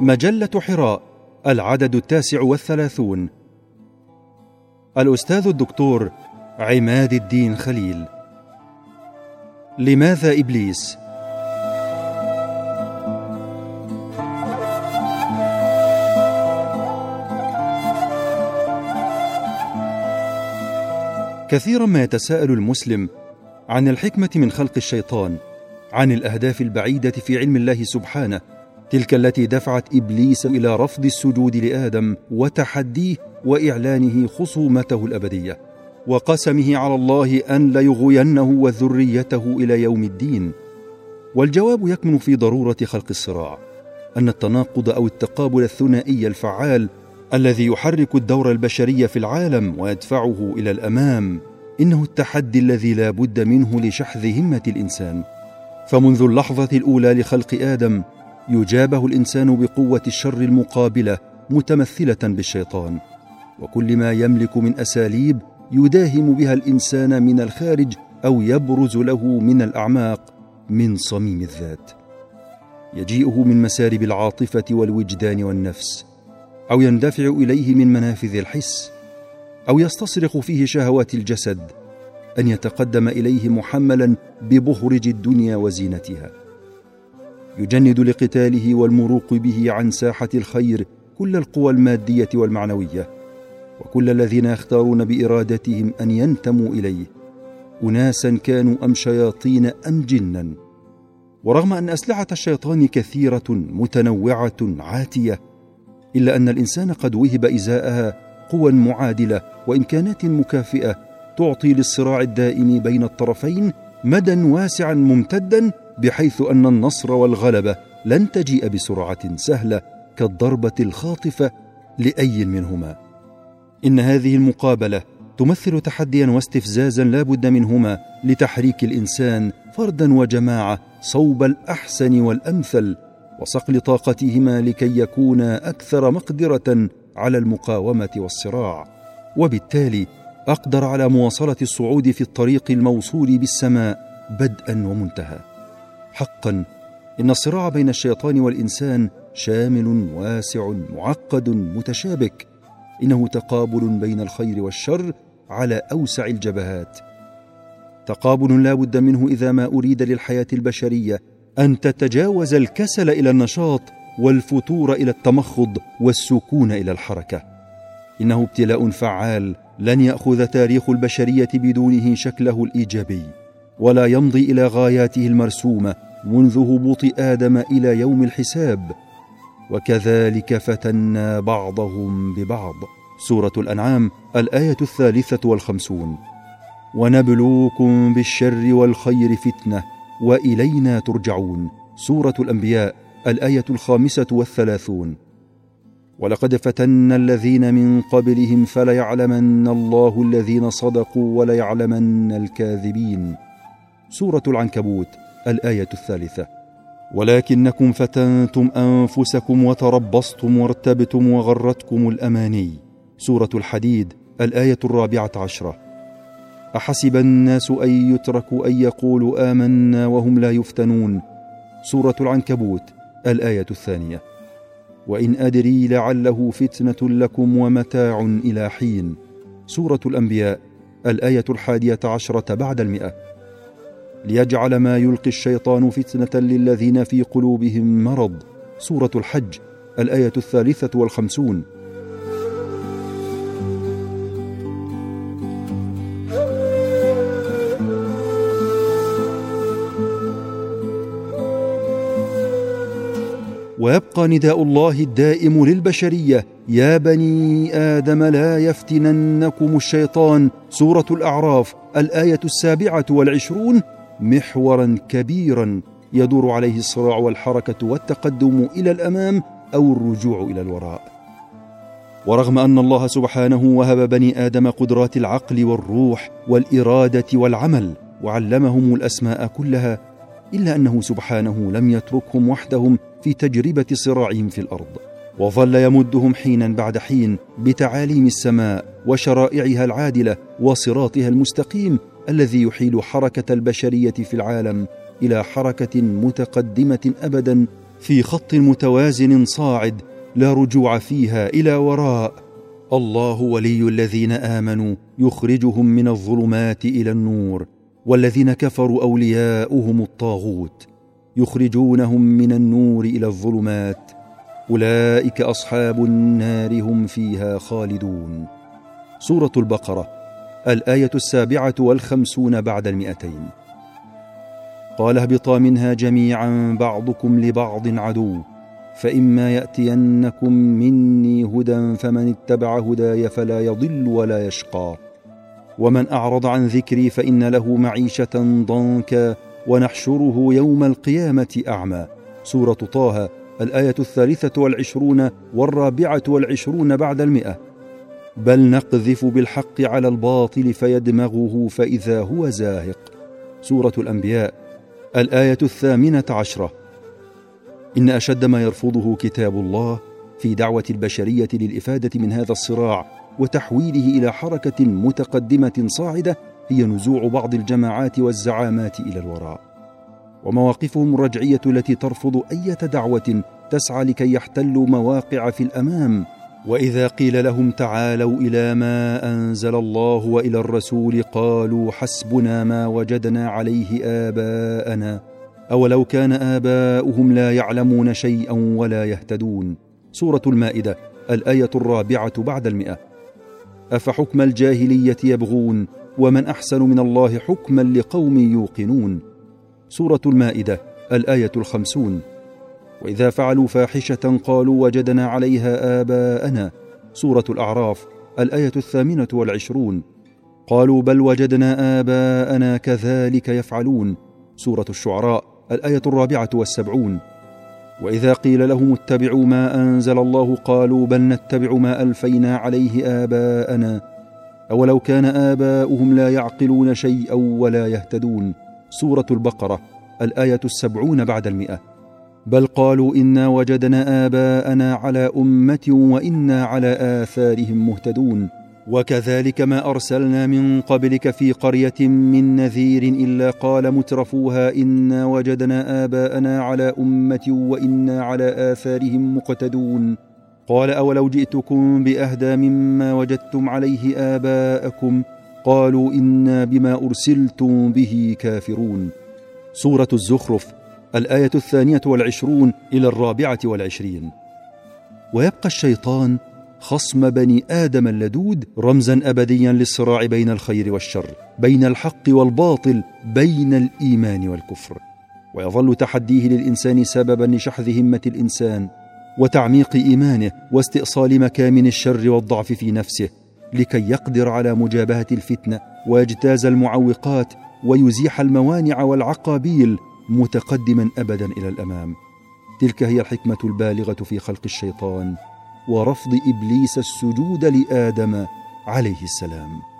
مجلة حراء العدد التاسع والثلاثون. الأستاذ الدكتور عماد الدين خليل. لماذا إبليس؟ كثيرا ما يتساءل المسلم عن الحكمة من خلق الشيطان عن الأهداف البعيدة في علم الله سبحانه. تلك التي دفعت إبليس إلى رفض السجود لآدم وتحديه وإعلانه خصومته الأبدية وقسمه على الله أن ليغوينه وذريته إلى يوم الدين. والجواب يكمن في ضرورة خلق الصراع أن التناقض أو التقابل الثنائي الفعال الذي يحرك الدور البشري في العالم ويدفعه إلى الأمام إنه التحدي الذي لا بد منه لشحذ همة الإنسان. فمنذ اللحظة الأولى لخلق آدم يجابه الإنسان بقوة الشر المقابلة متمثلة بالشيطان. وكل ما يملك من أساليب يداهم بها الإنسان من الخارج أو يبرز له من الأعماق من صميم الذات. يجيئه من مسارب العاطفة والوجدان والنفس أو يندفع إليه من منافذ الحس أو يستصرخ فيه شهوات الجسد أن يتقدم إليه محملا ببهرج الدنيا وزينتها. يجند لقتاله والمروق به عن ساحة الخير كل القوى المادية والمعنوية وكل الذين يختارون بإرادتهم أن ينتموا إليه. اناسا كانوا أم شياطين أم جنا. ورغم أن أسلحة الشيطان كثيرة متنوعة عاتية إلا أن الإنسان قد وهب إزاءها قوى معادلة وإمكانات مكافئة تعطي للصراع الدائم بين الطرفين مدى واسعا ممتدا بحيث أن النصر والغلبة لن تجيء بسرعة سهلة كالضربة الخاطفة لأي منهما. إن هذه المقابلة تمثل تحديا واستفزازا لا بد منهما لتحريك الإنسان فردا وجماعة صوب الأحسن والأمثل وصقل طاقتهما لكي يكونا أكثر مقدرة على المقاومة والصراع. وبالتالي أقدر على مواصلة الصعود في الطريق الموصول بالسماء بدءا ومنتهى. حقا. إن الصراع بين الشيطان والإنسان شامل واسع معقد متشابك. إنه تقابل بين الخير والشر على أوسع الجبهات. تقابل لا بد منه إذا ما أريد للحياة البشرية أن تتجاوز الكسل إلى النشاط والفتور إلى التمخض والسكون إلى الحركة. إنه ابتلاء فعال لن يأخذ تاريخ البشرية بدونه شكله الإيجابي. ولا يمضي إلى غاياته المرسومة منذ هبوط آدم إلى يوم الحساب. وكذلك فتنا بعضهم ببعض. سورة الأنعام الآية الثالثة والخمسون. ونبلوكم بالشر والخير فتنة وإلينا ترجعون. سورة الأنبياء الآية الخامسة والثلاثون. ولقد فتنا الذين من قبلهم فليعلمن الله الذين صدقوا وليعلمن الكاذبين. سورة العنكبوت الآية الثالثة. ولكنكم فتنتم أنفسكم وتربصتم وارتبتم وغرتكم الأماني. سورة الحديد الآية الرابعة عشرة. أحسب الناس أن يتركوا أن يقولوا آمنا وهم لا يفتنون. سورة العنكبوت الآية الثانية. وإن أدري لعله فتنة لكم ومتاع إلى حين. سورة الأنبياء الآية الحادية عشرة بعد المئة. ليجعل ما يلقي الشيطان فتنة للذين في قلوبهم مرض. سورة الحج الآية الثالثة والخمسون. ويبقى نداء الله الدائم للبشرية. يا بني آدم لا يفتننكم الشيطان. سورة الأعراف الآية السابعة والعشرون. محورا كبيرا يدور عليه الصراع والحركة والتقدم إلى الأمام أو الرجوع إلى الوراء. ورغم أن الله سبحانه وهب بني آدم قدرات العقل والروح والإرادة والعمل وعلمهم الأسماء كلها إلا أنه سبحانه لم يتركهم وحدهم في تجربة صراعهم في الأرض. وظل يمدهم حينا بعد حين بتعاليم السماء وشرائعها العادلة وصراطها المستقيم الذي يحيل حركة البشرية في العالم إلى حركة متقدمة ابدا في خط متوازن صاعد لا رجوع فيها إلى وراء. الله ولي الذين آمنوا يخرجهم من الظلمات إلى النور والذين كفروا أولياؤهم الطاغوت يخرجونهم من النور إلى الظلمات. أولئك أصحاب النار هم فيها خالدون. سورة البقرة. الآية السابعة والخمسون بعد المئتين. قال اهبطا منها جميعا بعضكم لبعض عدو فإما يأتينكم مني هدى فمن اتبع هداي فلا يضل ولا يشقى. ومن أعرض عن ذكري فإن له معيشة ضنكا ونحشره يوم القيامة أعمى. سورة طه الآية الثالثة والعشرون والرابعة والعشرون بعد المئة. بل نقذف بالحق على الباطل فيدمغه فإذا هو زاهق. سورة الأنبياء الآية الثامنة عشرة. إن أشد ما يرفضه كتاب الله في دعوة البشرية للإفادة من هذا الصراع وتحويله إلى حركة متقدمة صاعدة هي نزوع بعض الجماعات والزعامات إلى الوراء. ومواقفهم الرجعية التي ترفض إيه دعوة تسعى لكي يحتلوا مواقع في الأمام وإذا قيل لهم تعالوا إلى ما أنزل الله وإلى الرسول قالوا حسبنا ما وجدنا عليه آباءنا. أولو كان آباؤهم لا يعلمون شيئا ولا يهتدون. سورة المائدة الآية الرابعة بعد المئة. أفحكم الجاهلية يبغون؟ ومن أحسن من الله حكما لقوم يوقنون. سورة المائدة الآية الخمسون. وإذا فعلوا فاحشة قالوا وجدنا عليها آباءنا. سورة الأعراف الآية الثامنة والعشرون. قالوا بل وجدنا آباءنا كذلك يفعلون. سورة الشعراء الآية الرابعة والسبعون. وإذا قيل لهم اتبعوا ما أنزل الله قالوا بل نتبع ما ألفينا عليه آباءنا. أولو كان آباؤهم لا يعقلون شيئا ولا يهتدون. سورة البقرة الآية السبعون بعد المئة. بل قالوا إنا وجدنا آباءنا على أمة وإنا على آثارهم مهتدون. وكذلك ما أرسلنا من قبلك في قرية من نذير إلا قال مترفوها إنا وجدنا آباءنا على أمة وإنا على آثارهم مقتدون. قال أولو جئتكم بأهدى مما وجدتم عليه آباءكم؟ قالوا إنا بما أرسلتم به كافرون. سورة الزخرف الآية الثانية والعشرون إلى الرابعة والعشرين. ويبقى الشيطان خصم بني آدم اللدود رمزا ابديا للصراع بين الخير والشر بين الحق والباطل بين الإيمان والكفر. ويظل تحديه للإنسان سببا لشحذ همة الإنسان وتعميق إيمانه واستئصال مكامن الشر والضعف في نفسه لكي يقدر على مجابهة الفتنة ويجتاز المعوقات ويزيح الموانع والعقابيل متقدما أبدا إلى الأمام. تلك هي الحكمة البالغة في خلق الشيطان ورفض إبليس السجود لآدم عليه السلام.